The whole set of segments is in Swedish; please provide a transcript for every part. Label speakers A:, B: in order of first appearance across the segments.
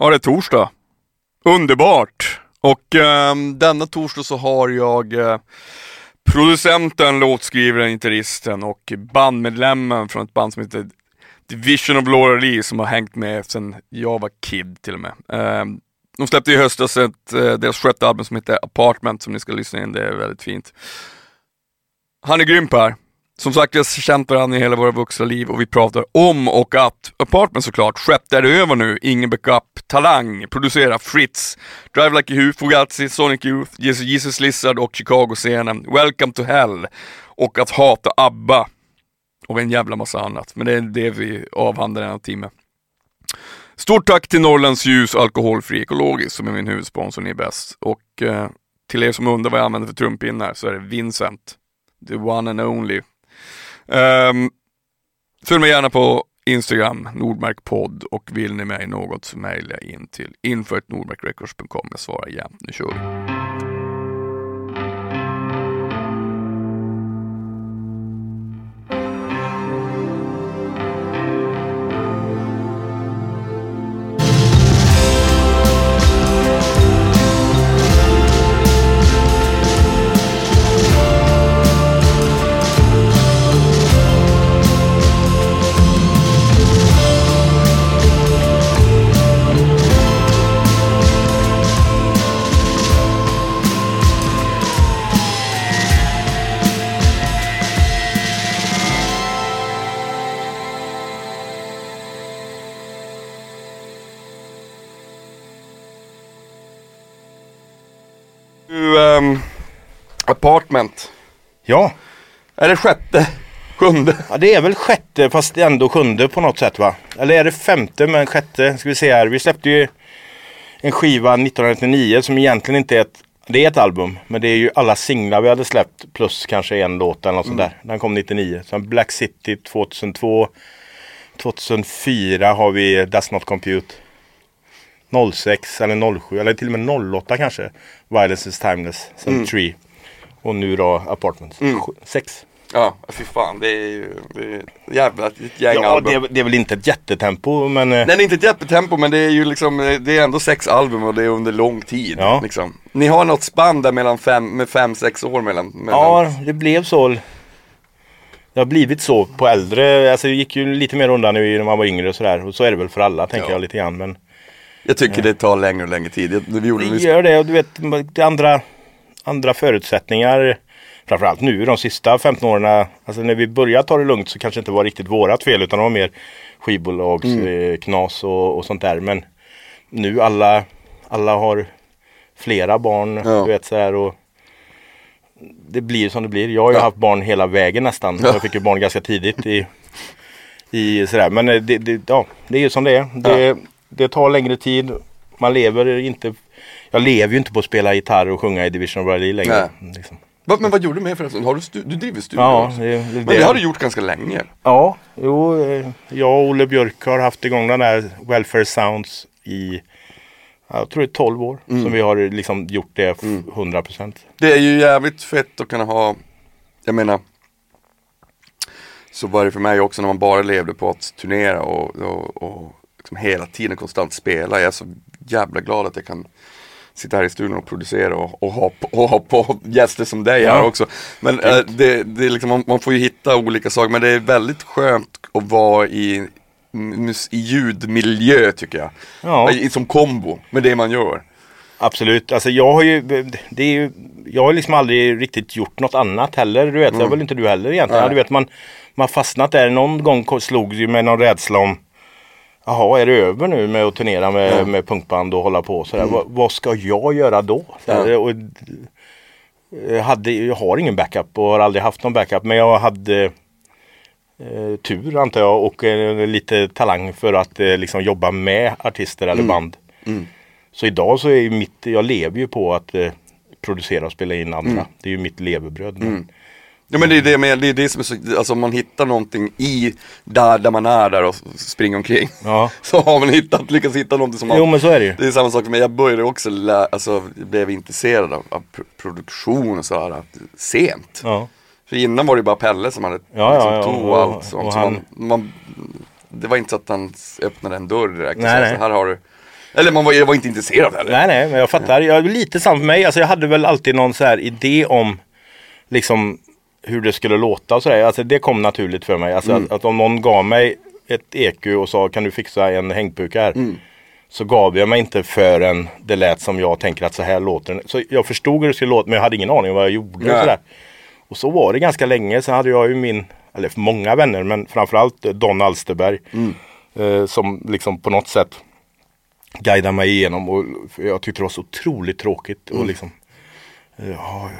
A: Ja, det är torsdag. Underbart! Och eh, denna torsdag så har jag eh, producenten, låtskrivaren, gitarristen och bandmedlemmen från ett band som heter Division of Laura Lee som har hängt med sedan jag var kid till och med. Eh, de släppte i höstas ett, eh, deras sjätte album som heter Apartment som ni ska lyssna in, det är väldigt fint. Han är grym Per. Som sagt, vi har känt varandra i hela våra vuxna liv och vi pratar om och att Apartment såklart, skeppet är över nu, ingen backup, Talang, producera, Fritz, Drive Like a Who, Fugazi, Sonic Youth, Jesus, Jesus Lizard och Chicago-scenen, Welcome to Hell och att hata ABBA och en jävla massa annat. Men det är det vi avhandlar denna timme. Stort tack till Norrlands Ljus Alkoholfri Ekologisk som är min huvudsponsor, ni är bäst. Och eh, till er som undrar vad jag använder för trumpinnar så är det Vincent, the one and only. Um, följ mig gärna på Instagram, Nordmarkpodd och vill ni mig något så mejla in till info.nordmarkrecords.com. Jag svarar jämt. Nu kör vi.
B: Ja.
A: Är det sjätte? Sjunde?
B: ja, det är väl sjätte fast ändå sjunde på något sätt va? Eller är det femte men sjätte? Ska vi se här. Vi släppte ju en skiva 1999 som egentligen inte är ett det är ett album, men det är ju alla singlar vi hade släppt plus kanske en låt eller något sånt där. Den kom 99. Sen Black City 2002. 2004 har vi That's Not Compute. 06 eller 07 eller till och med 08 kanske. Violence is timeless. Sen Tree. Och nu då Apartments. Sju- Sex.
A: Ja, fy fan. Det är ju det är jävla ett gäng
B: Ja,
A: album.
B: det, det är väl inte ett jättetempo men... eh,
A: Nej, det är inte ett jättetempo men det är ju liksom, det är ändå sex album och det är under lång tid.
B: Ja.
A: Liksom. Ni har något spann där mellan fem, med fem, sex år mellan, mellan
B: Ja, det blev så. Det har blivit så på äldre. Alltså det gick ju lite mer undan nu när man var yngre och sådär. Och så är det väl för alla tänker
A: Ja.
B: jag lite grann. Men
A: Jag tycker det tar längre och längre tid. Jag- gjorde
B: det gör det och du vet det andra, andra förutsättningar. Framförallt nu de sista 15 åren. Alltså när vi började ta det lugnt så kanske inte var riktigt vårat fel utan det var mer skivbolags
A: Mm.
B: knas och, och sånt där. Men nu alla, alla har flera barn.
A: Ja.
B: Du vet så här och det blir som det blir. Jag har ju
A: Ja.
B: haft barn hela vägen nästan.
A: Ja.
B: Jag fick ju barn ganska tidigt i, i sådär. Men eh, det, det, ja, det är ju som det är. Det, det tar längre tid. Man lever inte. Jag lever ju inte på att spela gitarr och sjunga i Division of Rally längre. Liksom.
A: Va, men vad gjorde du med förresten? Har du, stu, du driver studio
B: Ja, det, det,
A: Men det har du gjort ganska länge.
B: Ja, jo, eh, jag och Olle Björk har haft igång den där Welfare Sounds i ja, jag tror det är 12 år som vi har liksom gjort det f- 100%.
A: Det är ju jävligt fett att kunna ha, jag menar, så var det för mig också när man bara levde på att turnera och, och, och liksom hela tiden konstant spela. Jag är så jävla glad att jag kan sitta här i studion och producera och, och, ha, och ha på gäster som dig här
B: Ja.
A: också. Men eh, det, det är liksom, man, man får ju hitta olika saker men det är väldigt skönt att vara i, i ljudmiljö tycker jag.
B: Ja.
A: I, som kombo med det man gör.
B: Absolut, alltså jag har ju, det är ju, jag har liksom aldrig riktigt gjort något annat heller. Du vet, det har väl inte du heller egentligen.
A: Nej.
B: Du vet, man, man har fastnat där. Någon gång slog ju med någon rädsla om Jaha, är det över nu med att turnera med,
A: Ja.
B: med punkband och hålla på sådär. Vad, vad ska jag göra då? Sådär,
A: Ja.
B: och, jag, hade, jag har ingen backup och har aldrig haft någon backup. Men jag hade eh, tur antar jag och eh, lite talang för att eh, liksom jobba med artister eller band. Så idag så är ju mitt, jag lever ju på att eh, producera och spela in andra. Det är ju mitt levebröd.
A: Ja men det är det, med, det är det som är så, alltså om man hittar någonting i där, där man är där och springer omkring.
B: Ja.
A: Så har man hittat, lyckats hitta någonting som man
B: Jo men så är det ju.
A: Det är samma sak med, jag började också lä, alltså blev intresserad av, av pr- produktion och sådär sent.
B: Ja.
A: För innan var det bara Pelle som hade
B: Ja,
A: liksom,
B: ja,
A: tog
B: och-
A: allt sånt.
B: och
A: så
B: han-
A: man, man, det var inte så att han öppnade en dörr direkt
B: Nej,
A: sa
B: nej.
A: så här har du Eller man var, jag var inte intresserad heller.
B: Nej, nej, men jag fattar. Jag, lite samma för mig. Alltså, jag hade väl alltid någon så här idé om liksom hur det skulle låta och sådär. Alltså, det kom naturligt för mig. Alltså, att, att om någon gav mig ett EQ och sa kan du fixa en hängpuka här. Så gav jag mig inte förrän det lät som jag tänker att så här låter den. Så jag förstod hur det skulle låta men jag hade ingen aning om vad jag gjorde. Och, sådär. och så var det ganska länge. Sen hade jag ju min, eller många vänner men framförallt eh, Don Alsterberg. Eh, som liksom på något sätt guidade mig igenom och jag tyckte det var så otroligt tråkigt. Och liksom, eh, ja,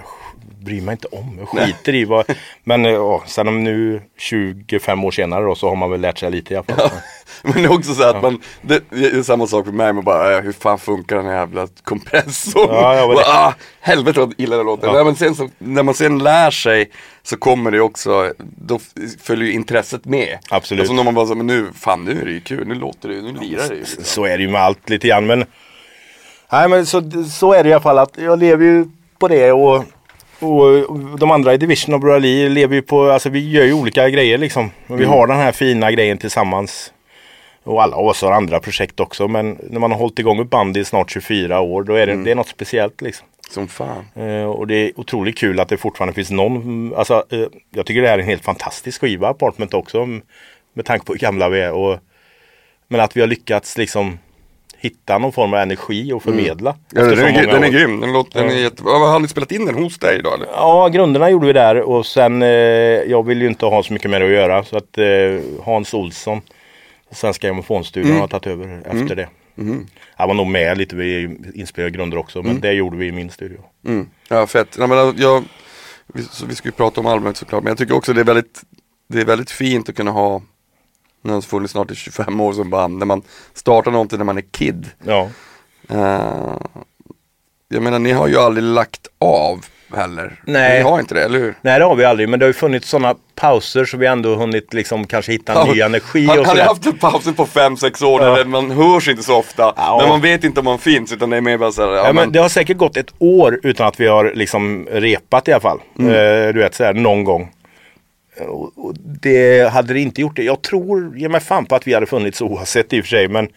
B: bryr mig inte om, jag skiter i vad. Men eh, ja, sen om nu 25 år senare då så har man väl lärt sig lite i alla fall.
A: Men det är också så att man, det, det är samma sak för mig, man bara, äh, hur fan funkar den här jävla kompressorn?
B: Ja, ja,
A: Och, ah, helvete vad illa det låter.
B: Ja.
A: Nej, men sen så, när man sen lär sig så kommer det också, då följer ju intresset med.
B: Absolut.
A: Alltså när man bara så, men nu, fan nu är det ju kul, nu låter det, nu lirar det ju. liksom.
B: Så är det ju med allt lite grann. Men, nej, men så, så är det i alla fall att jag lever ju på det och, och de andra i Division of Brali lever ju på, alltså vi gör ju olika grejer liksom. Och Vi har den här fina grejen tillsammans. Och alla av oss har andra projekt också men när man har hållit igång ett band i snart 24 år då är det, det är något speciellt liksom.
A: Som fan.
B: Eh, och det är otroligt kul att det fortfarande finns någon, alltså eh, jag tycker det här är en helt fantastisk skiva, Apartment också, med tanke på hur gamla vi är. Och, men att vi har lyckats liksom hitta någon form av energi och förmedla.
A: Ja,
B: efter
A: den, är, den är grym, den, låter, den är jättebra. Har ni spelat in den hos dig då eller?
B: Ja, grunderna gjorde vi där och sen, eh, jag vill ju inte ha så mycket mer att göra så att eh, Hans Olsson, Svenska Grammofonstudion
A: Mm.
B: har tagit över efter det. Han var nog med lite vid inspelade grunder också men det gjorde vi i min studio.
A: Mm. Ja, fett. Nej, men jag, vi, vi ska ju prata om albumet såklart, men jag tycker också det är väldigt, det är väldigt fint att kunna ha, när man funnits snart i 25 år som band, när man startar någonting när man är kid.
B: Ja.
A: Eh, jag menar, ni har ju aldrig lagt av heller.
B: Nej.
A: Ni har inte det, eller hur?
B: Nej det har vi aldrig men det har ju funnits sådana pauser så vi ändå hunnit liksom kanske hitta en ny energi
A: Har,
B: och
A: har
B: sådär.
A: haft en paus på 5-6 år
B: Ja.
A: där man hörs inte så ofta,
B: Ja.
A: men man vet inte om man finns utan det är mer bara såhär, ja,
B: Ja, men
A: men,
B: det har säkert gått ett år utan att vi har liksom repat i alla fall.
A: Mm.
B: Eh, du vet sådär någon gång. Och, och det hade det inte gjort det. Jag tror, ge mig fan på att vi hade funnits oavsett i och för sig. Men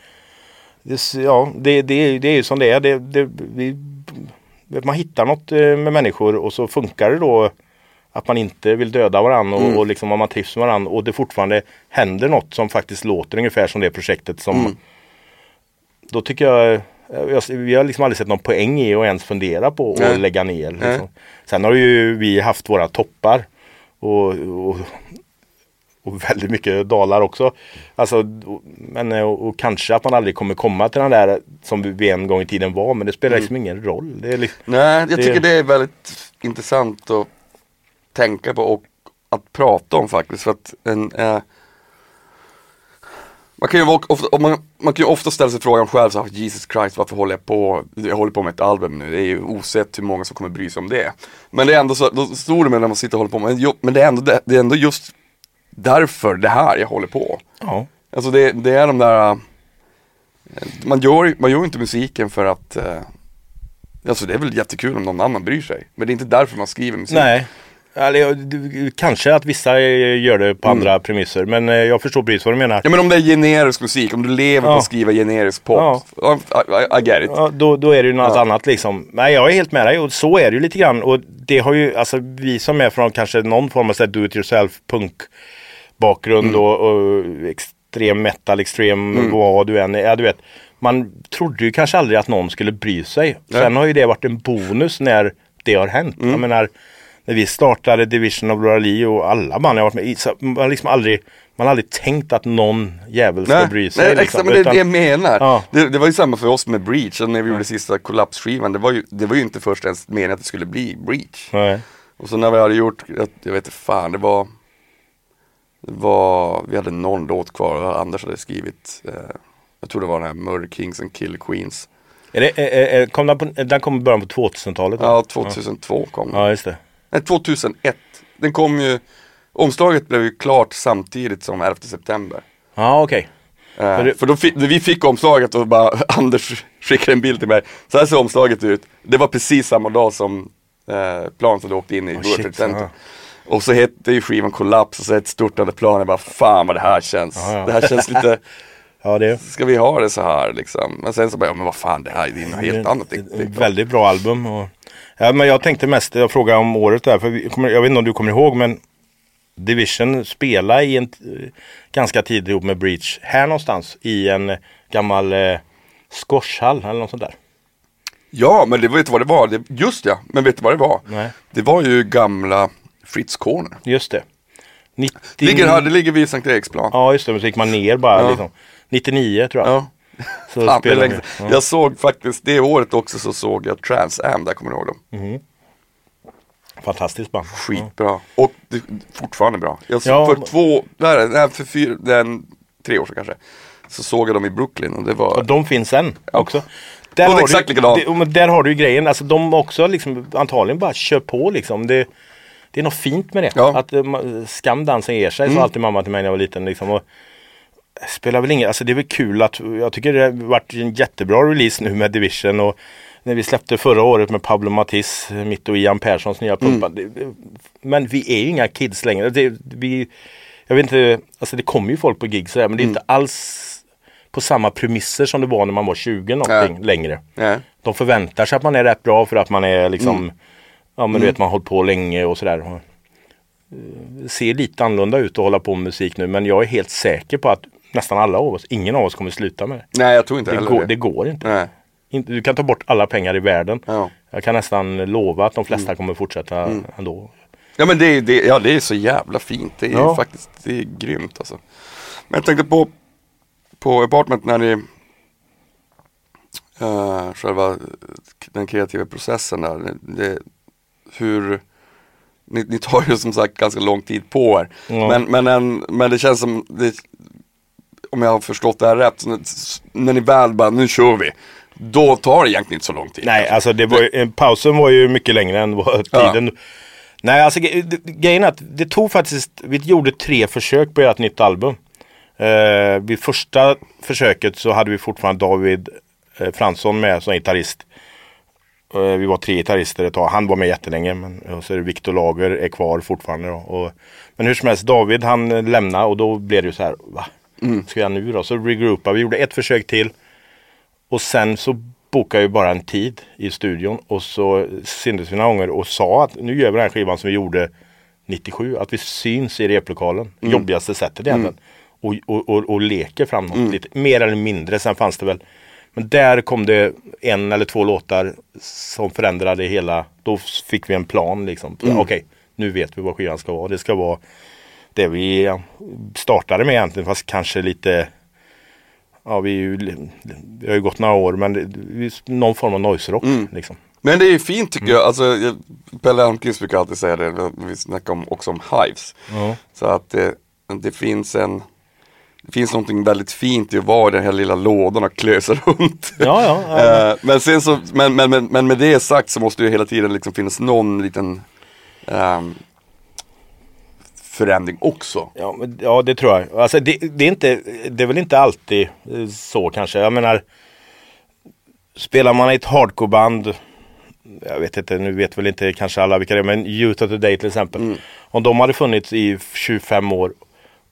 B: det, ja, det, det, det är ju som det är. Det, det, vi, man hittar något eh, med människor och så funkar det då att man inte vill döda varandra och,
A: Mm.
B: och liksom om man trivs med varandra och det fortfarande händer något som faktiskt låter ungefär som det projektet som
A: Mm.
B: Då tycker jag, jag vi har liksom aldrig sett någon poäng i att ens fundera på att lägga ner. Liksom. Sen har ju vi haft våra toppar och, och, och väldigt mycket dalar också. Alltså, men, och, och kanske att man aldrig kommer komma till den där som vi en gång i tiden var. Men det spelar liksom ingen roll. Det är liksom,
A: Nej, jag
B: Det-
A: tycker det är väldigt intressant att tänka på och att prata om faktiskt. För att en, eh, man, kan ju ofta, man, man kan ju ofta ställa sig frågan själv, så här, Jesus Christ varför håller jag på? Jag håller på med ett album nu, det är ju osett hur många som kommer bry sig om det. Men det är ändå så, då stod det med när man sitter och håller på med, men det är ändå, det, det är ändå just därför det här jag håller på.
B: ja.
A: Alltså det, det är de där, eh, man gör, man gör inte musiken för att, eh, alltså det är väl jättekul om någon annan bryr sig. Men det är inte därför man skriver musik.
B: Nej. Eller, kanske att vissa gör det på
A: Mm.
B: andra premisser. Men eh, jag förstår precis vad du menar.
A: Ja men om det är generisk musik, om du lever på
B: Ja.
A: att skriva generisk pop, I, I, I get it.
B: Ja, då, då är det ju något
A: Ja.
B: annat liksom. Nej, jag är helt med dig och så är det ju lite grann. Och det har ju, alltså vi som är från kanske någon form av do it yourself punk bakgrund
A: Mm.
B: och, och extrem metal, extrem vad du än är. Ja, du vet. Man trodde ju kanske aldrig att någon skulle bry sig. Sen har ju det varit en bonus när det har hänt.
A: Mm.
B: Jag menar, när vi startade Division of Rally och alla band jag varit med i, man liksom aldrig, man har aldrig tänkt att någon jävel ska bry sig.
A: nej
B: liksom.
A: exakt, men det är
B: Utan-
A: det jag menar.
B: Ja.
A: Det, det var ju samma för oss med Breach, när vi gjorde sista kollapsskivan, det var ju, det var ju inte först ens meningen att det skulle bli Breach.
B: Nej.
A: Och så när vi hade gjort, jag, jag vet inte fan, det var, det var, vi hade någon låt kvar Anders hade skrivit, eh, jag tror det var den här Murder Kings and Kill Queens.
B: Är det, är, är, kom den, på, den kom i början på 2000-talet? va?
A: Ja, 2002 kom den.
B: Ja, just det.
A: Nej, 2001. Den kom ju, omslaget blev ju klart samtidigt som 11 september.
B: Ja, okej.
A: Eh,
B: Men det-
A: För då fick, vi fick omslaget och bara Anders skickade en bild till mig. Så här ser omslaget ut. Det var precis samma dag som eh, planet hade åkt in i
B: Oh,
A: World
B: shit,
A: Trade. Och så hette ju skivan Kollaps och så ett störtande plan. Jag bara fan vad det här känns.
B: Ja, ja.
A: Det här känns lite
B: Ja, det
A: Ska vi ha det så här liksom? Men sen så bara, ja, men vad fan det här är ju något helt annat. Det, det,
B: ett väldigt bra album. Och, ja, men jag tänkte mest, jag frågade om året där, för vi, kommer, jag vet inte om du kommer ihåg men Division spelade i en eh, ganska tidigt ihop med Breach här någonstans i en gammal eh, squashhall eller något sånt där.
A: ja, men det vet du vad det var? Det, just ja, men vet du vad det var?
B: Nej.
A: Det var ju gamla Fritz Corner.
B: Just det. 90...
A: Ligger här, det ligger vid Sankt Eriksplan.
B: Ja just det, men så gick man ner bara
A: Ja.
B: liksom. 99 tror jag.
A: Ja.
B: Så
A: Fan, det länge.
B: Ja.
A: Jag såg faktiskt, det året också så såg jag Trans Am, där kommer du ihåg dem?
B: Fantastiskt band.
A: Skitbra. Och det, fortfarande bra. Jag såg
B: Ja,
A: för två, nej, nej, för fyra, den, tre år sedan kanske. Så såg jag dem i Brooklyn och det var,
B: Och de finns än också.
A: Och
B: Där har,
A: exakt
B: du, men där har du ju grejen, alltså de också liksom antagligen bara kör på liksom. Det, det är något fint med det.
A: Ja. Mm.
B: Att eh, skam dansen ger sig, sa alltid mamma till mig när jag var liten. Liksom, och, spelar väl ingen, alltså det är väl kul att, jag tycker det har varit en jättebra release nu med Division och när vi släppte förra året med Pablo Matiz, mitt och Ian Perssons nya pumpa.
A: Mm.
B: Det, men vi är ju inga kids längre. Det, vi, jag vet inte, alltså det kommer ju folk på gig sådär men det är
A: Mm.
B: inte alls på samma premisser som det var när man var 20 någonting
A: Nej.
B: längre.
A: nej.
B: De förväntar sig att man är rätt bra för att man är liksom,
A: Mm.
B: ja men du vet man har hållit på länge och sådär. Och, eh, ser lite annorlunda ut att hålla på med musik nu men jag är helt säker på att nästan alla av oss, ingen av oss kommer sluta med det.
A: nej, jag tror inte
B: Det
A: heller
B: går,
A: det.
B: det går inte.
A: Nej.
B: Inte- Du kan ta bort alla pengar i världen.
A: Ja.
B: Jag kan nästan lova att de flesta
A: Mm.
B: kommer fortsätta ändå.
A: Ja men det, är- det, ja, det är så jävla fint. Det är
B: Ja.
A: faktiskt, det är grymt alltså. Men jag tänkte på, på Apartment när ni, uh, själva den kreativa processen där. Det, hur, ni, ni tar ju som sagt ganska lång tid på er.
B: Ja.
A: Men, men, en, men det känns som, det, om jag har förstått det här rätt, när, ni väl bara, nu kör vi. Då tar det egentligen inte så lång tid.
B: Nej, alltså det var ju, pausen var ju mycket längre än vad
A: Ja.
B: tiden. Nej, alltså grejen är att det tog faktiskt, vi gjorde tre försök på ert nytt album. Eh, vid första försöket så hade vi fortfarande David eh, Fransson med som gitarrist. Eh, vi var tre gitarrister ett tag. Han var med jättelänge. Men, så är det Viktor Lager är kvar fortfarande. Då. Och, men hur som helst, David han eh, lämnade och då blev det ju så här. Va? Ska jag nu då? Så regroupade vi. gjorde ett försök till. Och sen så bokade jag bara en tid i studion och så syntes vi några gånger och sa att nu gör vi den här skivan som vi gjorde 97. Att vi syns i replokalen. Jobbigaste sättet egentligen. Och, och, och, och leker fram något lite. Mer eller mindre. Sen fanns det väl. Men där kom det en eller två låtar som förändrade hela. Då fick vi en plan liksom. Okej, nu vet vi vad skivan ska vara. Det ska vara det vi startade med egentligen fast kanske lite Ja vi, ju, vi har ju gått några år men det, någon form av noise rock liksom.
A: Men det är fint tycker jag, alltså Pelle Almqvist brukar alltid säga det, vi snackar om, också om hives.
B: Ja.
A: Så att det, det finns en det finns någonting väldigt fint i att vara i den här lilla lådan och klösa runt.
B: Ja, ja, ja.
A: Eh, men, sen så, men, men, men, men med det sagt så måste det ju hela tiden liksom finnas någon liten ehm, förändring också.
B: Ja, men, ja det tror jag. Alltså, det, det, är inte, det är väl inte alltid eh, så kanske. Jag menar Spelar man i ett hardcoreband Jag vet inte, nu vet väl inte kanske alla vilka det är men Youth of the Day till exempel. Om de hade funnits i 25 år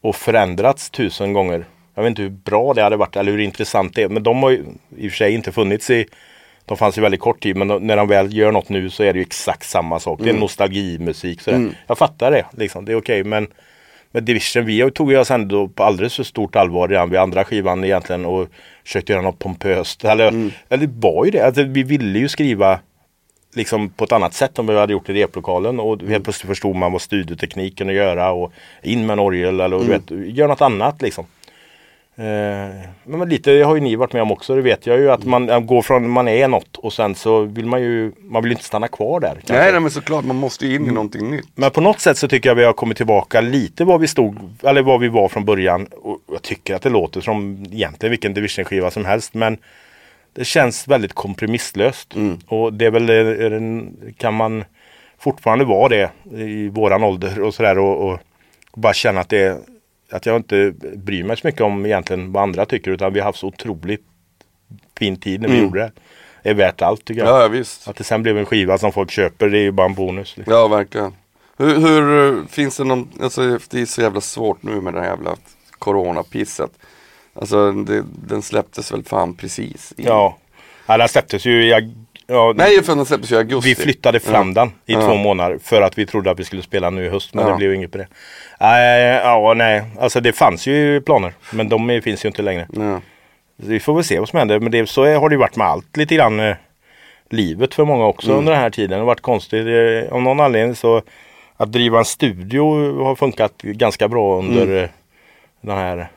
B: och förändrats tusen gånger. Jag vet inte hur bra det hade varit eller hur intressant det är. Men de har ju i och för sig inte funnits i de fanns ju väldigt kort tid men de, när de väl gör något nu så är det ju exakt samma sak. Det är nostalgimusik. Sådär. Jag fattar det. Liksom. Det är okej men med Division, vi tog ju oss ändå på alldeles för stort allvar redan vid andra skivan egentligen och försökte göra något pompöst. Eller, eller det var ju det. Alltså, vi ville ju skriva liksom på ett annat sätt än vad vi hade gjort i replokalen. Och helt plötsligt förstod man vad studiotekniken kunde göra och in med en orgel eller du vet, gör något annat liksom. Eh, men lite har ju ni varit med om också, det vet jag ju att man går från man är något och sen så vill man ju, man vill inte stanna kvar där. kanske.
A: Nej, nej men såklart, man måste ju in i någonting nytt.
B: Men på något sätt så tycker jag vi har kommit tillbaka lite var vi stod, eller var vi var från början. Och jag tycker att det låter som egentligen vilken division-skiva som helst. Men det känns väldigt kompromisslöst. Och det är väl, kan man fortfarande vara det i våran ålder och sådär. Och, och bara känna att det att jag inte bryr mig så mycket om egentligen vad andra tycker. Utan vi har haft så otroligt fin tid när vi gjorde det. Det är värt allt tycker jag.
A: Ja, visst.
B: Att det sen blev en skiva som folk köper, det är ju bara en bonus. Liksom.
A: Ja, verkligen. Hur, hur eh, finns det någon, alltså det är så jävla svårt nu med det här jävla coronapisset. Alltså det, den släpptes väl fan precis. I...
B: Ja. ja, den släpptes ju i ag- ja,
A: Nej för den släpptes i augusti.
B: Vi flyttade fram
A: Ja.
B: den i
A: Ja.
B: två månader för att vi trodde att vi skulle spela nu i höst men det blev inget på det. Nej, ja, nej, alltså det fanns ju planer men de finns ju inte längre. Vi får väl se vad som händer men det, så har det ju varit med allt lite grann. Eh, livet för många också
A: Mm.
B: under den här tiden. Det har varit konstigt. Eh, av någon anledning så att driva en studio har funkat ganska bra under
A: Mm.
B: eh, den här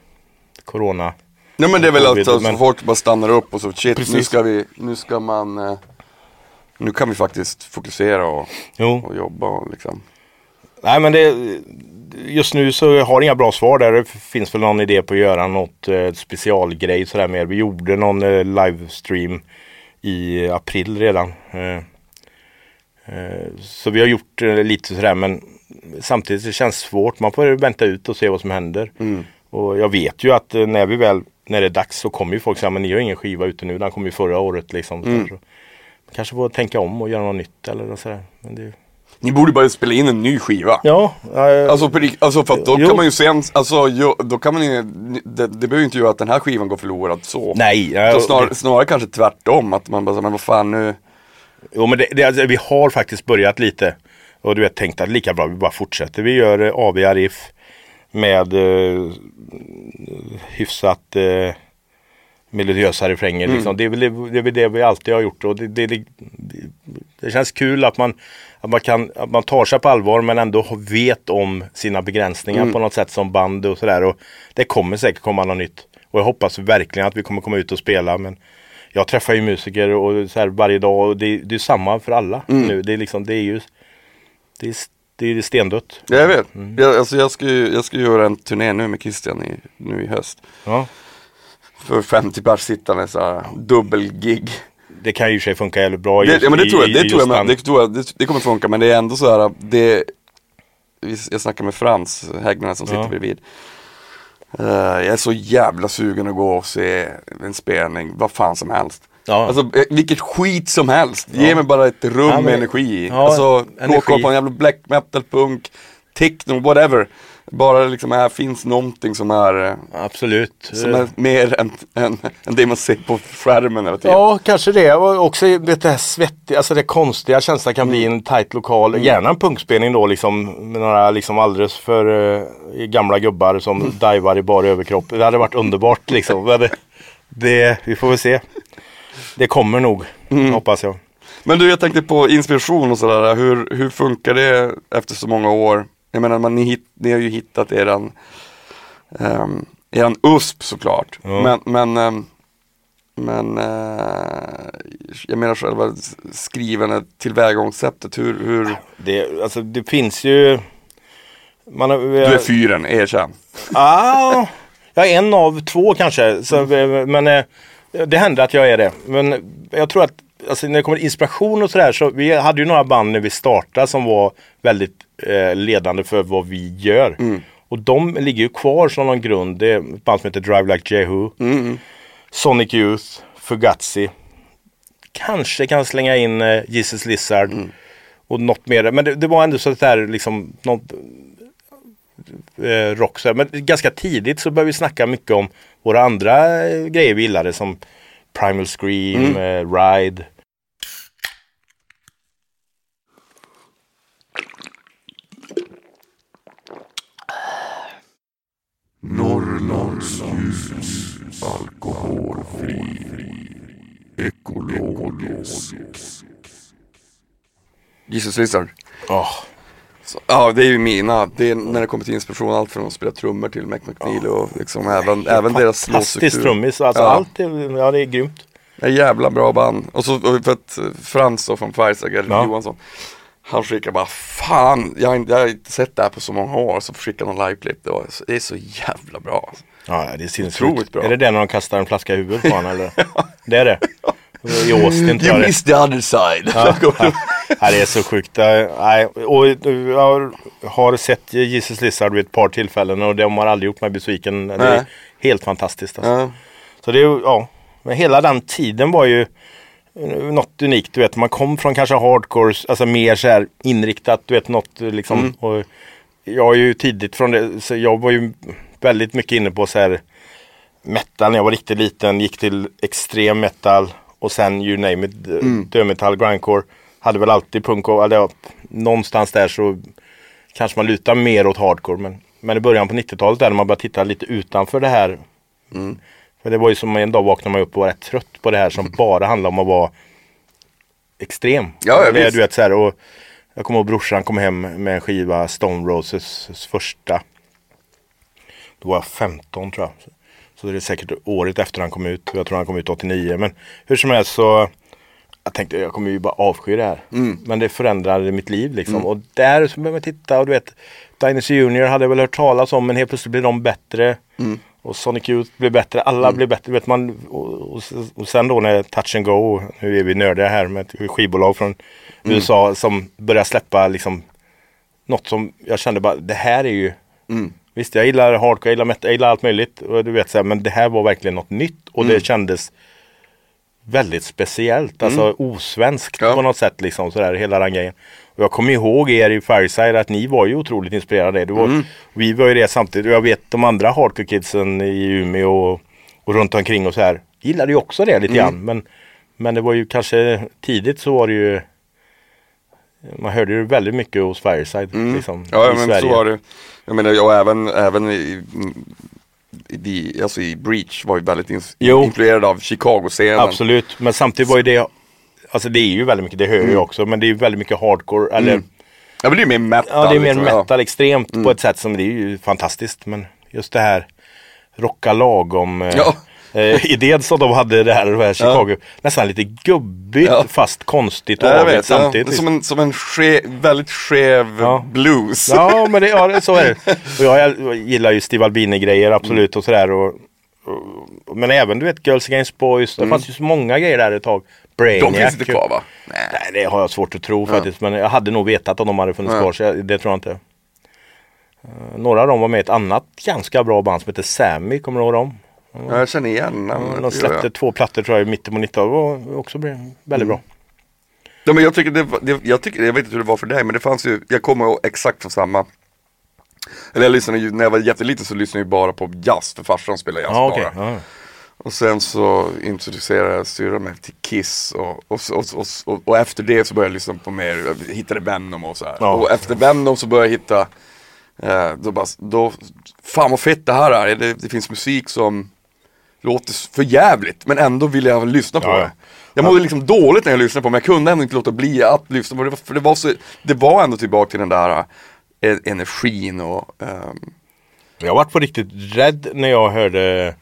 B: Corona.
A: Nej men det är väl alltså,
B: men-
A: folk bara stannar upp och så shit nu ska vi, nu ska man eh, Nu kan vi faktiskt fokusera och, och jobba och liksom
B: Nej men det, just nu så har jag inga bra svar där. Det finns väl någon idé på att göra något eh, specialgrej sådär mer. Vi gjorde någon eh, livestream i april redan. Eh, eh, så vi har gjort eh, lite sådär men samtidigt det känns svårt. Man får vänta ut och se vad som händer.
A: Mm.
B: Och jag vet ju att eh, när vi väl, när det är dags så kommer ju folk säga men ni har ingen skiva ute nu. Den kom ju förra året liksom.
A: Mm.
B: Så, kanske får tänka om och göra något nytt eller sådär. Men det,
A: Ni borde bara spela in en ny skiva
B: ja, eh,
A: Alltså, på alltså för att då
B: Jo.
A: kan man ju sen, alltså jo, då kan man ju, det, det behöver ju inte göra att den här skivan går förlorad så
B: nej. Eh,
A: snarare, snarare kanske tvärtom, att man bara, men vad fan nu
B: Jo men det, det, alltså, vi har faktiskt börjat lite. Och du vet tänkt att lika bra vi bara fortsätter. Vi gör eh, aviga riff med eh, hyfsat eh, melodiösa refränger.
A: Mm.
B: Liksom. Det, är väl, det, är väl det vi alltid har gjort. Och det, det, det, det känns kul att man, att, man kan, att man tar sig på allvar men ändå vet om sina begränsningar
A: Mm.
B: på något sätt som band och sådär. Det kommer säkert komma något nytt. Och jag hoppas verkligen att vi kommer komma ut och spela. Men jag träffar ju musiker och så här varje dag och det, det är samma för alla
A: Mm.
B: nu. Det är, liksom, det är ju det är, det är stendött.
A: Ja, jag vet.
B: Mm.
A: Jag, alltså jag ska ju jag ska göra en turné nu med Christian i, nu i höst.
B: Ja.
A: För 50 pers sittande så här dubbelgig.
B: Det kan ju i sig funka jävligt bra
A: Det,
B: just
A: ja, men det tror jag, det tror jag, men, det, tror jag det, det kommer funka men det är ändå så här, det Jag snackade med Frans Häggman som sitter
B: Ja.
A: bredvid. Eh, jag är så jävla sugen att gå och se en spelning, vad fan som helst.
B: Ja.
A: Alltså eh, vilket skit som helst. Ge
B: Ja.
A: mig bara ett rum
B: Ja, men-
A: med energi
B: ja,
A: alltså
B: energi.
A: på en jävla black metal, punk, techno, whatever. Bara liksom här finns någonting som är, eh,
B: Absolut.
A: som är mer än, än, än det man ser på skärmen hela tiden.
B: Ja, kanske det. Och också vet, det här svettiga, alltså det konstiga känslan kan bli en tight lokal. Gärna en punkspelning då liksom med några liksom alldeles för eh, gamla gubbar som divar i bara överkropp. Det hade varit underbart liksom. Det, det, vi får väl se. Det kommer nog, hoppas jag.
A: Men du, jag tänkte på inspiration och sådär. Hur, hur funkar det efter så många år? Jag menar, man, ni, ni har ju hittat eran, um, eran USP såklart.
B: Ja.
A: Men, men, ehm, men eh, jag menar själva skrivandet, tillvägagångssättet. Hur, hur,
B: Det, alltså, det finns ju... Man har,
A: du är fyren, erkänn.
B: Ah, jag är en av två kanske. Så, men eh, det händer att jag är det. Men jag tror att alltså, när det kommer till inspiration och sådär så vi hade ju några band när vi startade som var väldigt eh, ledande för vad vi gör. Och de ligger ju kvar som någon grund. Det är ett band som heter Drive Like Jehu. Sonic Youth, Fugazi. Kanske kan slänga in eh, Jesus Lizard. Och något mer. Men det, det var ändå så att det här liksom något, eh, rock. Så här. Men ganska tidigt så började vi snacka mycket om våra andra eh, grejer vi gillade som Primal Scream, eh, Ride.
C: Norrlandsljus, alkoholfri, ekologisk.
A: Jesus Lizard. Så, ja, det är ju mina. Det är när det kommer till inspiration, allt från att spela trummor till Mac McNeil och liksom även, även deras
B: Fantastisk
A: låtstruktur.
B: trummis. Alltså
A: Ja.
B: allt är, ja, det är grymt.
A: Det är jävla bra band. Och så och för att eh, Frans då från Firestag,
B: Ja.
A: Johansson. Han skickar bara, fan, jag jag har inte sett det här på så många år. Så skickar någon liveklipp. Det, var, det är så jävla bra.
B: Ja, det är sinnessjukt. Är det det när de kastar en flaska i huvudet på honom eller? Det är det. I Austin tror jag det.
A: the other side.
B: Ja, ja. ja, det är så sjukt. Nej, och jag har sett Jesus Lizard vid ett par tillfällen och de har aldrig gjort mig besviken. Det är helt fantastiskt. Alltså. Så det är ja. Men hela den tiden var ju något unikt. Du vet, man kom från kanske hardcore, alltså mer så här inriktat, du vet något liksom.
A: Mm.
B: Och jag är ju tidigt från det, så jag var ju väldigt mycket inne på så här metal när jag var riktigt liten. Gick till extrem metal och sen you name it. Mm. Dödmetall, grindcore. Hade väl alltid punk och eller, någonstans där så kanske man lutar mer åt hardcore. Men, men i början på 90-talet där när man började titta lite utanför det här.
A: Mm.
B: För det var ju som en dag vaknade man upp och var rätt trött på det här som bara handlar om att vara extrem.
A: Ja, ja,
B: det, du vet, så här, och jag kommer ihåg brorsan kom hem med en skiva Stone Roses första. Då var jag 15 tror jag. Så det är säkert året efter han kom ut. Jag tror han kom ut 89. Men hur som helst så jag tänkte jag kommer ju bara avsky det här.
A: Mm.
B: Men det förändrade mitt liv liksom. Och där så började man titta och du vet Dynasty Junior hade jag väl hört talas om men helt plötsligt blev de bättre.
A: Mm.
B: Och Sonic Youth blev bättre. Alla blev bättre. Vet man, och, och, och sen då när Touch and Go, nu är vi nördiga här med ett skivbolag från
A: Mm.
B: USA som började släppa liksom något som jag kände bara det här är ju
A: Mm.
B: Visst jag gillar hardcore, jag gillar metal, jag gillar allt möjligt. Och du vet så här, men det här var verkligen något nytt och
A: Mm.
B: det kändes väldigt speciellt. Alltså osvenskt
A: Ja.
B: på något sätt liksom sådär hela den grejen. Och jag kommer ihåg er i Fireside att ni var ju otroligt inspirerade. Det var,
A: Mm.
B: Vi var ju det samtidigt och jag vet de andra hardcore kidsen i Umeå och, och runt omkring och så här gillade ju också det lite
A: Mm.
B: grann. Men, men det var ju kanske tidigt så var det ju man hörde ju väldigt mycket hos Fireside. Liksom,
A: Mm. Ja,
B: i
A: men
B: Sverige.
A: så var det. Jag menar, jag även, även i, i, i, alltså i Breach var ju väldigt
B: Jo.
A: influerad av Chicago-scenen.
B: Absolut, men samtidigt var ju det Alltså det är ju väldigt mycket, det hör jag också, men det är ju väldigt mycket hardcore. Eller,
A: Mm. Ja men det är mer metal.
B: Ja, det är mer
A: liksom, ja.
B: metal extremt på ett sätt som det är ju fantastiskt. Men just det här rocka lagom eh,
A: Ja.
B: Eh, idén som de hade det här, det här Chicago. Nästan lite gubbigt
A: Ja.
B: fast konstigt och
A: Ja, vet, ja.
B: samtidigt. liksom.
A: Som en, som en ske, väldigt skev
B: Ja.
A: blues.
B: Ja, men det, ja, så är det. Och jag, jag gillar ju Steve Albini-grejer absolut och sådär. Och, och, men även du vet Girls Against Boys. Det fanns ju så många grejer där ett tag. Brainiac.
A: Mm. De finns inte kvar va? Nej.
B: Nej, det har jag svårt att tro faktiskt. Men jag hade nog vetat om de hade funnits
A: Ja.
B: kvar. Så jag, det tror jag inte. Eh, några av dem var med i ett annat ganska bra band som heter Sammy. Kommer du ihåg dem?
A: Ja, jag känner igen namnet.
B: De släppte
A: jag.
B: två plattor tror jag i mitten på 90-talet. Det var också väldigt bra.
A: Ja, men jag tycker det, det, jag tycker, jag vet inte hur det var för dig, men det fanns ju, jag kommer ihåg exakt från samma eller jag lyssnade ju, när jag var jätteliten så lyssnade jag ju bara på jazz, för farsan spelade jazz
B: Ja, okej.
A: bara.
B: Ja.
A: Och sen så introducerade syrran mig till Kiss och, och, och, och, och, och efter det så började jag lyssna på mer, jag hittade Venom och så här.
B: Ja.
A: Och efter Venom så började jag hitta, eh, då bara, då, fan vad fett det här är, det, det finns musik som låter för jävligt men ändå vill jag lyssna på
B: Ja,
A: det. Jag mådde liksom dåligt när jag lyssnade på det men jag kunde ändå inte låta bli att lyssna på det, för det var, så, det var ändå tillbaka till den där eh, energin och ehm,
B: Jag varit på riktigt rädd när jag hörde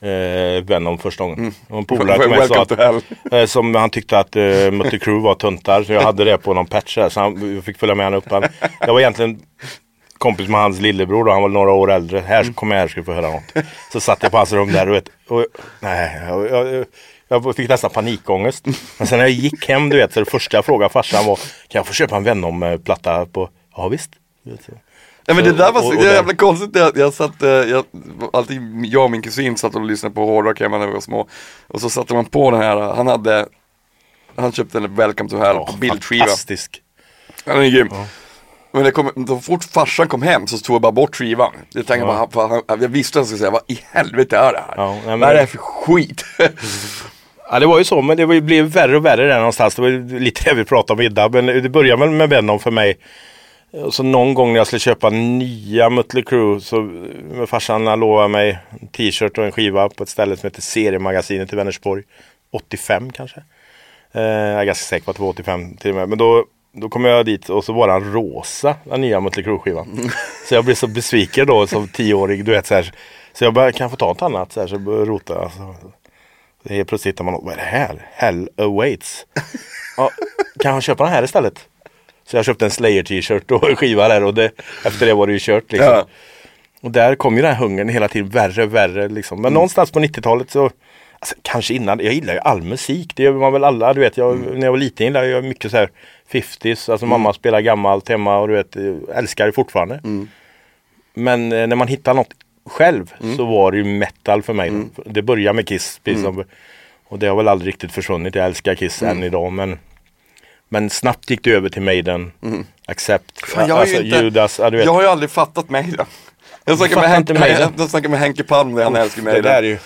B: eh, Venom första gången. En polare till mig sa att. Eh, Som han tyckte att uh, Mötley Crüe var tuntar. Så jag hade det på någon patch här. Så han, jag fick följa med honom upp. Han, jag var egentligen kompis med hans lillebror då. Han var några år äldre. Här kom jag här ska få höra något. Så satt jag på hans rum där. Du vet, och, nej, jag, jag, jag fick nästan panikångest. Men sen när jag gick hem du vet. Så det första jag frågade farsan var. Kan jag få köpa en Venom-platta på? Ja visst.
A: Ja men det där var så
B: Och- och
A: jävla konstigt, jag, jag satt, eh, jag, alltid jag och min kusin satt och lyssnade på hårdrock hemma när vi var små Och så satte man på den här, han hade, han köpte en Welcome to Hell på bildskiva
B: Fantastisk.
A: Han är grym Men det kom, så fort farsan kom hem så tog jag bara bort skivan Jag tänkte bara, han, han, jag visste att han skulle säga, vad i helvete är det här?
B: Ja, nej, men-
A: vad är det här för skit?
B: Ja det var ju så men det blev värre och värre där någonstans. Det var lite det vi pratade om idag. Men det började väl med Venom för mig. Och så någon gång när jag skulle köpa nya Mötley Crüe så farsan lovade mig en t-shirt och en skiva på ett ställe som heter Seriemagasinet i Vänersborg. 85 kanske. Eh, jag är ganska säker på att det var 85 till och med. Men då, då kom jag dit och så var den rosa, den nya Mötley Crüe skivan. Så jag blev så besviken då som tioårig. Du vet, så, här. så jag bara, kan jag få ta ett annat? Så, här, så jag började rota. Alltså. Helt plötsligt hittar man, vad är det här? Hell awaits. Ja, kan jag köpa den här istället? Så jag köpte en Slayer t-shirt och skiva där och det, efter det var det ju kört liksom.
A: Ja.
B: Och där kom ju den här hungern hela tiden värre och värre liksom. Men någonstans på 90-talet så Alltså, kanske innan, jag gillar ju all musik. Det gör man väl alla. Du vet, jag, när jag var liten gillade jag mycket så här 50s. Alltså mamma spelar gammalt hemma och du vet, älskar det fortfarande. Men eh, när man hittar något själv så var det ju metal för mig. Det började med Kiss. precis som- Och det har väl aldrig riktigt försvunnit. Jag älskar Kiss än idag. Men, men snabbt gick det över till Maiden. Accept.
A: Fan, jag,
B: alltså,
A: inte,
B: Judas. Ja,
A: jag har ju aldrig fattat mig Jag snackade med,
B: Maiden.
A: jag snackade med Henke Palm, han älskar
B: Det där är
A: Maiden.
B: ju...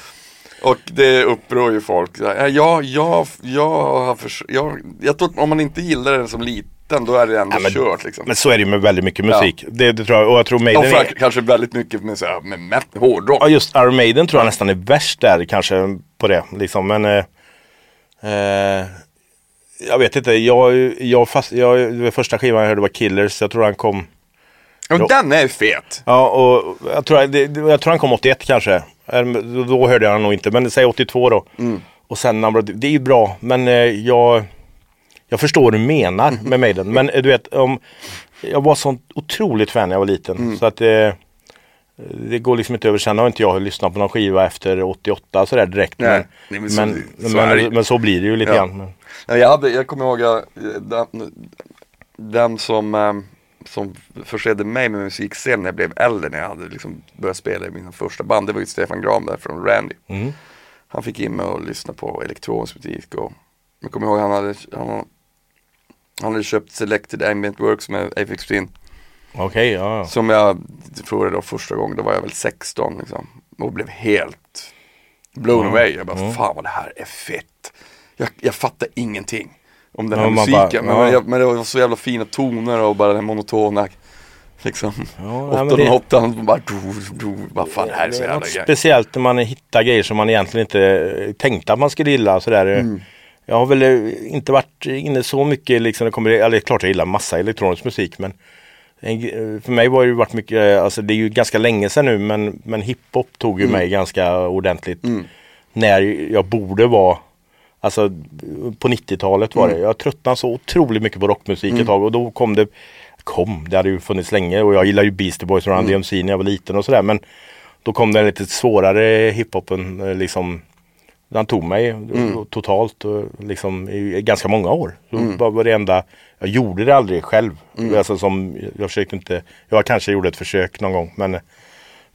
A: Och det upprör ju folk. Ja, jag, jag, jag har förs- jag, jag tror om man inte gillar det som liten, då är det ändå
B: Ja, men-
A: kört liksom.
B: Men så är det ju med väldigt mycket musik. Det, det tror jag. Och jag tror Maiden
A: och
B: är...
A: kanske väldigt mycket med, så här, med met- hårdrock.
B: Ja just Iron Maiden tror jag nästan är värst där kanske på det. Liksom. Men eh, eh, jag vet inte. Jag, jag fast, jag, första skivan jag hörde var Killers. Jag tror han kom.
A: Men den är fet.
B: Ja och jag tror, det- jag tror han kom 81 kanske. Då hörde jag han nog inte. Men säg 82 då. Och sen the- det är ju bra. Men eh, jag, jag förstår vad du menar med Maiden. Men eh, du vet om jag var sånt otroligt fan när jag var liten. Så att eh, det går liksom inte över. Sen har inte jag lyssnat på någon skiva efter 88 sådär direkt.
A: Nej,
B: men,
A: men så-
B: men,
A: så
B: men,
A: det
B: men så blir det ju lite
A: Ja.
B: grann.
A: Jag, hade, jag kommer ihåg att eh, den, den som, som försedde mig med musikscen när jag blev äldre, när jag hade liksom börjat spela i mina första band, det var ju Stefan Gram där från Randy.
B: mm.
A: Han fick in mig och lyssna på elektronisk musik och jag kommer ihåg han hade, han, han hade köpt Selected Ambient Works med Aphex Twin
B: Okej, ja. ja.
A: Som jag provade då första gången, då var jag väl 16 liksom Och blev helt blown
B: Mm.
A: away Jag bara,
B: Mm.
A: fan vad det här är fett Jag, jag fattar ingenting om den här
B: Ja,
A: musiken
B: bara,
A: men,
B: ja.
A: men det var så jävla fina toner och bara den monotona Liksom
B: Ja,
A: Åttan och bara, vad fan det här är så jävla grej
B: speciellt när man hittar grejer som man egentligen inte eh, tänkte att man skulle gilla. Sådär.
A: Mm.
B: Jag har väl eh, inte varit inne så mycket, liksom, det kommer, eller klart jag gillar massa elektronisk musik men eh, för mig var det ju varit mycket, alltså det är ju ganska länge sedan nu men, men hiphop tog ju
A: Mm.
B: mig ganska ordentligt. När jag borde vara Alltså på 90-talet var
A: Mm.
B: det. Jag tröttnade så otroligt mycket på rockmusik ett tag och då kom det Kom, det hade ju funnits länge och jag gillar ju Beastie Boys och Run
A: Mm.
B: DMC när jag var liten och sådär men Då kom den lite svårare hiphopen eh, liksom Den tog mig
A: Mm.
B: totalt och liksom i ganska många år.
A: Mm.
B: var var det enda Jag gjorde det aldrig själv. Alltså som, jag försökte inte Jag kanske gjorde ett försök någon gång men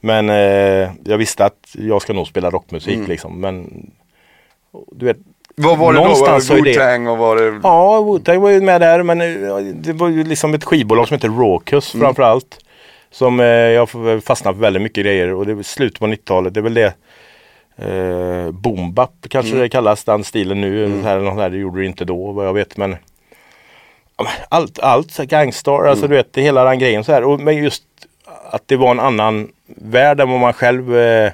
B: Men eh, jag visste att jag ska nog spela rockmusik
A: Mm.
B: liksom men Du vet
A: Vad var det då? Var
B: Någonstans
A: det
B: är
A: Wu-Tang och var det
B: Ja, Wu-Tang var ju med där men eh, det var ju liksom ett skivbolag som heter Rawkus
A: Mm.
B: framförallt. Som eh, jag fastnade för väldigt mycket grejer och det var slutet på 90-talet. Det är väl det eh, Boom bap kanske
A: Mm.
B: det kallas den stilen nu. Så här, något där, det gjorde det inte då vad jag vet men allt, allt här Gangstar,
A: Mm.
B: alltså du vet hela den grejen så här. Och, men just att det var en annan värld än vad man själv eh,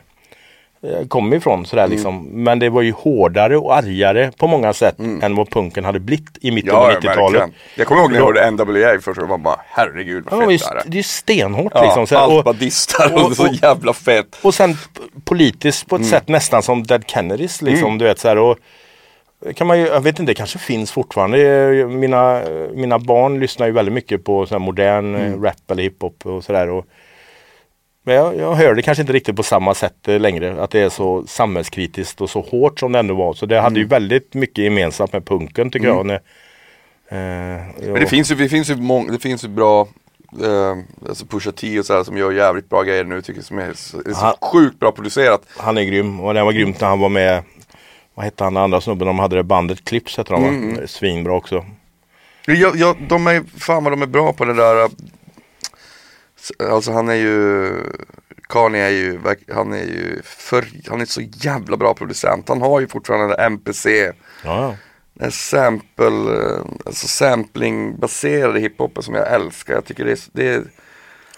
B: kom ifrån sådär
A: Mm.
B: liksom. Men det var ju hårdare och argare på många sätt än vad punken hade blivit i mitten
A: Mm. Ja, ja,
B: 90-talet.
A: verkligen. Jag kommer ihåg när jag hörde NWA först och man bara herregud
B: Ja,
A: vad fett
B: just,
A: det är.
B: det är stenhårt
A: Ja,
B: liksom. Så här,
A: allt
B: och,
A: bara distar och,
B: och-
A: så
B: och-
A: jävla fett.
B: och sen politiskt på ett
A: Mm.
B: sätt nästan som Dead Kennedys liksom. Du vet så här, och, kan man ju, jag vet inte, det kanske finns fortfarande. Eh, Mina, mina barn lyssnar ju väldigt mycket på så här modern
A: Mm.
B: eh, rap eller hiphop och sådär. Men jag, jag hör det kanske inte riktigt på samma sätt eh, längre. Att det är så samhällskritiskt och så hårt som det ändå var. Så det hade ju
A: Mm.
B: väldigt mycket gemensamt med punken tycker jag. När, eh,
A: Men det finns ju, det finns ju, mång, det finns ju bra eh, alltså Pusha T och sådär som gör jävligt bra grejer nu tycker jag som är så, är så
B: Han-
A: sjukt bra producerat.
B: Han är grym och det var grymt när han var med Vad hette han den andra snubben? De hade det bandet Clips heter de?
A: Mm.
B: Svinbra också.
A: Jag, jag, de är, fan vad de är bra på det där. Alltså han är ju, Kanye är ju, han är ju för, han är så jävla bra producent. Han har ju fortfarande MPC,
B: Ja,
A: den sample, eh, alltså sampling-baserade hiphopen som jag älskar. Jag tycker det är, det är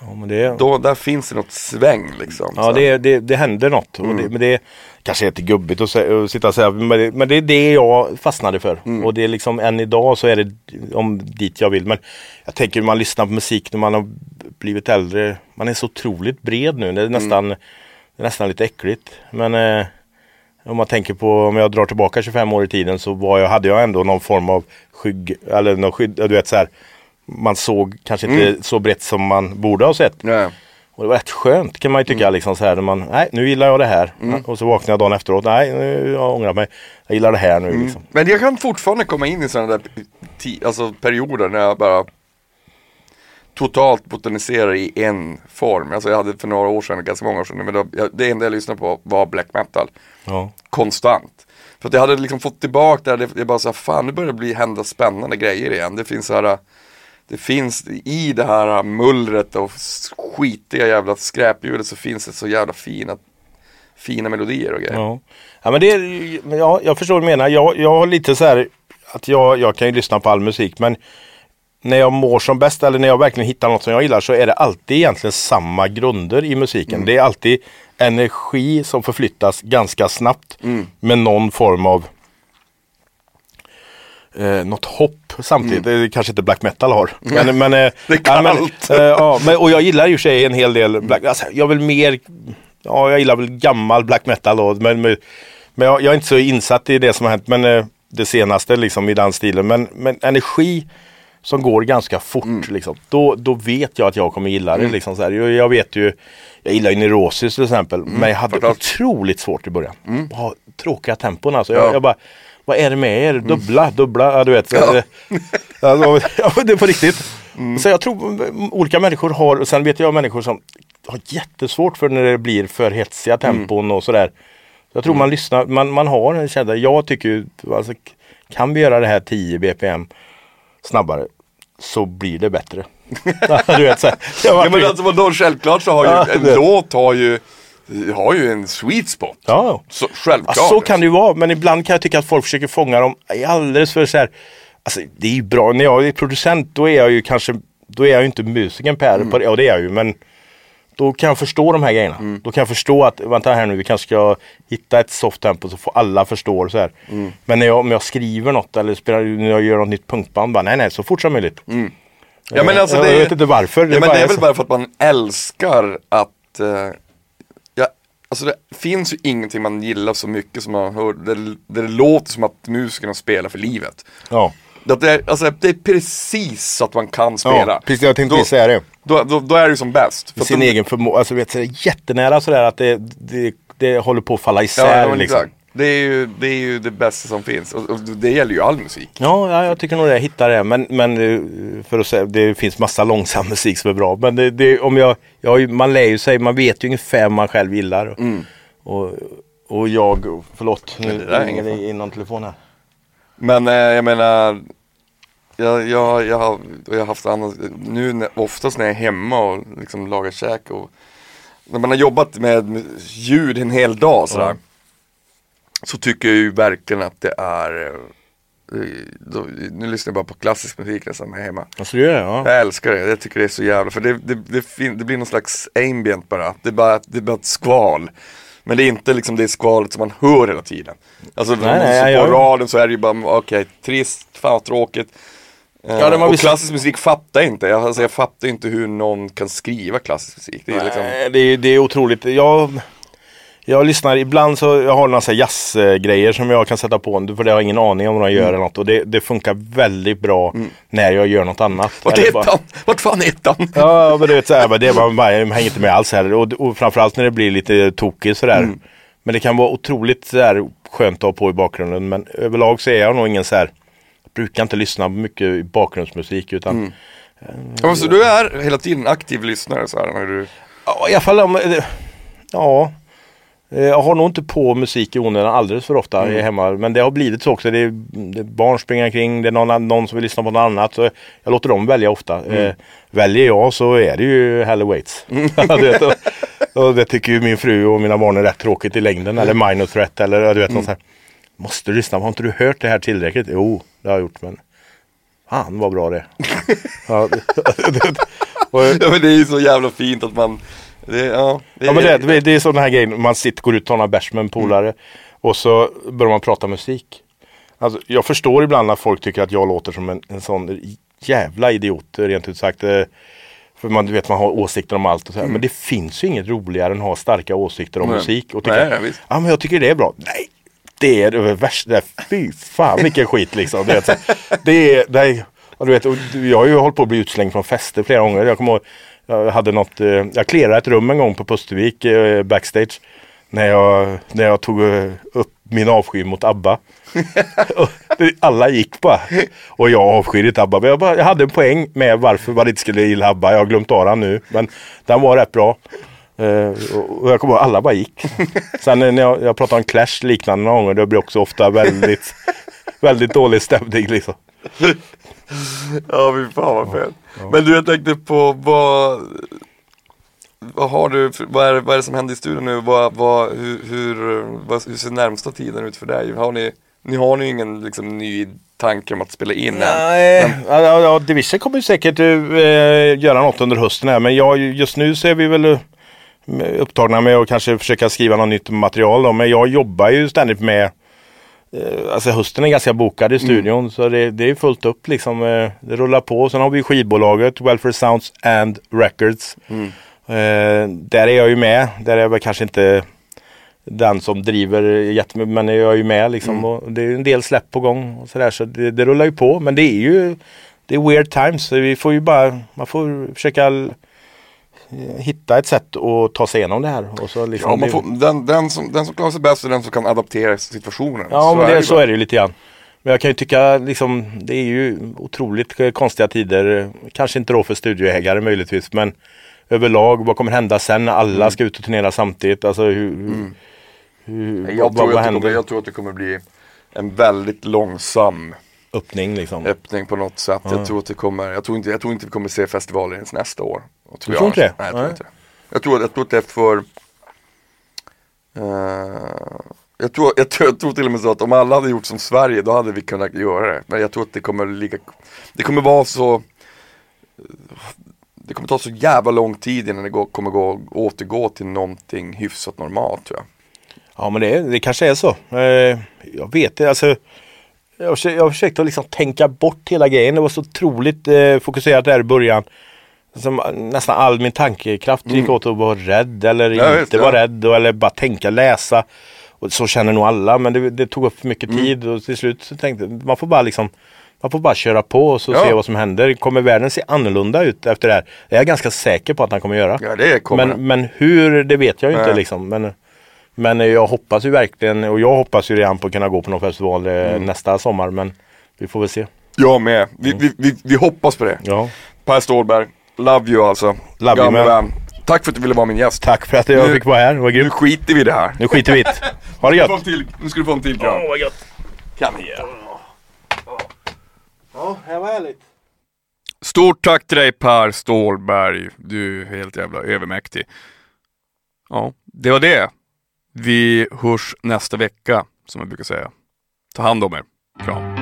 B: ja det,
A: då, där finns det något sväng liksom.
B: ja, det, det, det händer något. Och det, men det kanske är lite gubbigt att, sä- att sitta och säga men det, men det är det jag fastnade för. Och det är liksom än idag så är det om dit jag vill. Men jag tänker man lyssnar på musik när man har blivit äldre. Man är så otroligt bred nu. Det är nästan, det är nästan lite äckligt. Men eh, om man tänker på om jag drar tillbaka 25 år i tiden så var jag, hade jag ändå någon form av skygg eller någon skydd. Du vet så här. Man såg kanske inte så brett som man borde ha sett.
A: Nej.
B: Och det var rätt skönt kan man ju tycka liksom så här när man, nej nu gillar jag det här. Och så vaknar jag dagen efteråt, nej nu jag ångrar mig. Jag gillar det här nu liksom.
A: Men jag kan fortfarande komma in i sådana där alltså, perioder när jag bara totalt botaniserar i en form. Alltså jag hade för några år sedan, ganska många år sedan, men då, jag, det enda jag lyssnade på var black metal.
B: Ja.
A: Konstant. För att jag hade liksom fått tillbaka det, här, det, är bara så här, fan nu börjar det bli hända spännande grejer igen. Det finns så här, det finns i det här mullret och skitiga jävla skräpljudet så finns det så jävla fina, fina melodier och grejer.
B: Ja. ja men det är, ja, jag förstår vad du menar. Jag, jag har lite så här att jag, jag kan ju lyssna på all musik men när jag mår som bäst eller när jag verkligen hittar något som jag gillar så är det alltid egentligen samma grunder i musiken. Det är alltid energi som förflyttas ganska snabbt med någon form av eh, något hopp samtidigt. Det kanske inte black metal har. Men, men, eh,
A: Det är
B: ja, men,
A: kallt.
B: eh, ja, men, och jag gillar ju sig en hel del black, alltså, Jag vill mer, ja jag gillar väl gammal black metal då, men, men, men jag, jag är inte så insatt i det som har hänt. Men eh, det senaste liksom i den stilen. Men, men energi som går ganska fort.
A: Mm.
B: Liksom. Då, då vet jag att jag kommer gilla det. Liksom, så här. Jag, jag vet ju, jag gillar ju Neurosis till exempel. men jag hade
A: fantastiskt.
B: otroligt svårt i början. Att Ha tråkiga tempon alltså.
A: Ja.
B: Jag, jag bara, vad är det med er? Dubbla, dubbla, ja, du vet.
A: Ja.
B: Alltså, ja, det är på riktigt. Så jag tror mm, olika människor har, och sen vet jag människor som har jättesvårt för när det blir för hetsiga tempon och sådär. Jag tror man lyssnar, man, man har en känsla, jag tycker ju, alltså, kan vi göra det här 10 bpm snabbare så blir det bättre. du vet, så här.
A: Ja men alltså vadå, självklart så har ju
B: Ja,
A: en
B: det-
A: låt har ju, har ju en sweet spot.
B: ja.
A: Så,
B: Ja,
A: självklart.
B: så kan det ju vara, men ibland kan jag tycka att folk försöker fånga dem alldeles för så här. Alltså det är ju bra, när jag är producent då är jag ju kanske, då är jag ju inte musikern Per,
A: Mm.
B: på det, ja det är jag ju men då kan jag förstå de här grejerna.
A: Mm.
B: Då kan jag förstå att, vänta här nu, vi kanske ska hitta ett soft tempo så får alla förstå så här.
A: Mm.
B: Men när jag, om jag skriver något eller spelar, när jag gör något nytt punkband, bara nej nej, så fort som möjligt.
A: Ja men alltså
B: jag,
A: det
B: jag vet inte varför.
A: ja, men
B: bara
A: det är väl bara för att man älskar att eh, ja, Alltså det finns ju ingenting man gillar så mycket som man hör, det, det låter som att musikerna spelar för livet.
B: Ja,
A: Det, är, alltså, det är precis så att man kan spela.
B: ja precis jag tänkte
A: Då-
B: säga det.
A: Då, då, då är det som bäst. För
B: sin
A: de-
B: egen förmåga, alltså vet, så jättenära sådär att det, det, det håller på att falla isär.
A: Ja,
B: liksom.
A: exakt. Det är, ju, det är ju det bästa som finns. Och, och det gäller ju all musik.
B: Ja, ja, jag tycker nog det. Jag hittar det. Men, men eh, för att säga, det finns massa långsam musik som är bra. Men det, det, om jag, jag, man lär ju sig, man vet ju ungefär vad man själv gillar. Och, och jag, förlåt, nu
A: Mm.
B: ringer det in någon telefon här.
A: Men eh, jag menar, jag, jag, jag, har, jag har haft annat, nu när, oftast när jag är hemma och liksom lagar käk och när man har jobbat med ljud en hel dag sådär.
B: Ja.
A: Så tycker jag ju verkligen att det är, eh, då, nu lyssnar jag bara på klassisk musik nästan när jag är hemma.
B: Alltså det? Ja.
A: Jag älskar det, jag tycker det är så jävla, för det, det, det, det blir någon slags ambient bara. Det är bara, det är bara ett skval. Men det är inte liksom det skvalet som man hör hela tiden. Alltså
B: Nej, nej,
A: så
B: jag-
A: på radion så är det ju bara, okej, trist, fan tråkigt. Eh,
B: Ja, det
A: och
B: visst-
A: klassisk musik fattar jag inte. Jag, alltså, jag fattar inte hur någon kan skriva klassisk musik. Det är liksom,
B: Nej, det, är- det är otroligt. Jag, jag lyssnar ibland så jag har några så jazzgrejer som jag kan sätta på. För det har jag ingen aning om vad de gör eller något. Och det, det funkar väldigt bra när jag gör något annat.
A: vart är ettan? Vart fan är ettan?
B: Ja, men du vet såhär, det är man, bara, jag hänger inte med alls här. Och, och framförallt när det blir lite tokigt sådär. Men det kan vara otroligt sådär, skönt att ha på i bakgrunden. Men överlag så är jag nog ingen så här. Jag brukar inte lyssna mycket i bakgrundsmusik utan
A: Ja, så du är hela tiden aktiv lyssnare så här, när du,
B: Ja, i alla fall om, ja. Eh, Jag har nog inte på musik i onödan alldeles för ofta
A: Mm.
B: hemma. Men det har blivit så också. Det är, det är barn springer kring, det är någon, någon som vill lyssna på något annat. Så jag låter dem välja ofta.
A: Mm.
B: Eh, väljer jag så är det ju Halle Waits. du vet, och, och det tycker ju min fru och mina barn är rätt tråkigt i längden. Eller Minor Threat eller du vet något så här. Måste du lyssna? Har inte du hört det här tillräckligt? Jo, det har jag gjort men Fan vad bra det är. ja, det- och,
A: ja men det är ju så jävla fint att man, det, ja, det,
B: Ja men det, det, det är sådana här grejer, man sitter, går ut och tar några bärs med en polare och så börjar man prata musik. Alltså, jag förstår ibland att folk tycker att jag låter som en, en sån jävla idiot rent ut sagt. Eh, För man vet man har åsikter om allt och så här. Men det finns ju inget roligare än att ha starka åsikter om
A: Nej.
B: musik. Och tycka,
A: Nej,
B: ja men jag tycker det är bra. Nej, det är det värsta. Det är- Fy fan vilken skit liksom. Så, här. det är, det är, du vet, jag har ju hållit på att bli utslängd från fester flera gånger. Jag kommer ihåg, jag hade något, eh, jag clearade ett rum en gång på Pustervik eh, backstage. När jag, när jag tog eh, upp min avsky mot ABBA. Alla gick bara. Och jag avskyr inte ABBA. Men jag, bara, jag hade en poäng med varför man inte skulle gilla ABBA. Jag har glömt av den nu. Men den var rätt bra. Och jag kommer ihåg alla bara gick. Sen när jag, jag pratade om Clash liknande några gånger. Det blir också ofta väldigt, väldigt dålig stämning liksom.
A: ja, fy fan vad fett. Men du, jag tänkte på vad, vad har du, vad, är, vad är det som händer i studion nu? Vad, vad, hur, hur, vad, hur ser närmsta tiden ut för dig? Har ni, ni har ni ingen liksom, ny tanke om att spela in än?
B: Nej, ja, ja, ja, Division kommer ju säkert eh, göra något under hösten här men jag, just nu så är vi väl eh, upptagna med att kanske försöka skriva något nytt material då. Men jag jobbar ju ständigt med Alltså hösten är ganska bokad i studion så det, det är fullt upp liksom. eh, Det rullar på. Sen har vi skivbolaget Welfare Sounds and Records. Eh, där är jag ju med. Där är jag väl kanske inte den som driver jättemycket men jag är ju med liksom. Och det är en del släpp på gång och sådär så det, det rullar ju på. Men det är ju det är weird times. Så vi får ju bara, man får försöka eh, hitta ett sätt att ta sig igenom det här. Och så liksom
A: Ja, man
B: det-
A: får, den, den, som, den som klarar sig bäst är den som kan adaptera situationen.
B: Ja, men
A: är
B: det, så är det ju lite grann. Men jag kan ju tycka liksom, det är ju otroligt eh, konstiga tider. Kanske inte då för studioägare möjligtvis, men överlag, vad kommer hända sen när alla ska ut och turnera samtidigt? Alltså hur, hur, hur
A: Jag
B: vad,
A: tror,
B: vad
A: det
B: händer?
A: kommer, jag tror att det kommer bli en väldigt långsam
B: Öppning liksom.
A: öppning på något sätt. Jag tror att det kommer, jag tror inte, jag tror inte vi kommer se festivaler ens nästa år. Och
B: Du tror inte det?
A: Nej, jag tror inte det. Jag tror, jag tror att det är för eh, jag, tror, jag, tror, jag tror till och med så att om alla hade gjort som Sverige då hade vi kunnat göra det. Men jag tror att det kommer ligga Det kommer vara så Det kommer ta så jävla lång tid innan det går, kommer gå, återgå till någonting hyfsat normalt tror jag.
B: Ja men det, det kanske är så. Eh, jag vet det. Alltså, jag, har försökt- jag har försökt att liksom tänka bort hela grejen. Det var så otroligt eh, fokuserat där i början. Som, eh, nästan all min tankekraft gick åt att vara rädd eller
A: Mm. Ja,
B: inte vara
A: ja.
B: rädd. Och, eller bara tänka, läsa. Och så känner nog alla. Men det, det tog upp för mycket
A: Mm.
B: tid och till slut så tänkte man får bara liksom man får bara köra på och så
A: Ja.
B: se vad som händer. Kommer världen se annorlunda ut efter det här? Det är jag ganska säker på att han kommer göra.
A: Ja det kommer
B: Men, men hur, det vet jag ju inte
A: Nej.
B: liksom. Men, men jag hoppas ju verkligen, och jag hoppas ju redan på att kunna gå på någon festival eh,
A: Mm.
B: nästa sommar. Men vi får väl se.
A: Jag med. Vi, vi, vi, vi hoppas på det.
B: Ja.
A: Per Stålberg, love you alltså.
B: Love you,
A: Gamle
B: man.
A: Tack för att du ville vara min gäst.
B: Tack för att jag
A: Nu-
B: fick vara här, det var
A: Nu
B: grymt.
A: skiter vi i det här.
B: Nu skiter vi i det. Ha det gött!
A: till, nu ska du få en till kram.
B: vad gött!
A: Come here.
B: Ja, det var härligt.
A: Stort tack till dig Per Stålberg. Du är helt jävla övermäktig. Ja, det var det. Vi hörs nästa vecka, som jag brukar säga. Ta hand om er. Kram.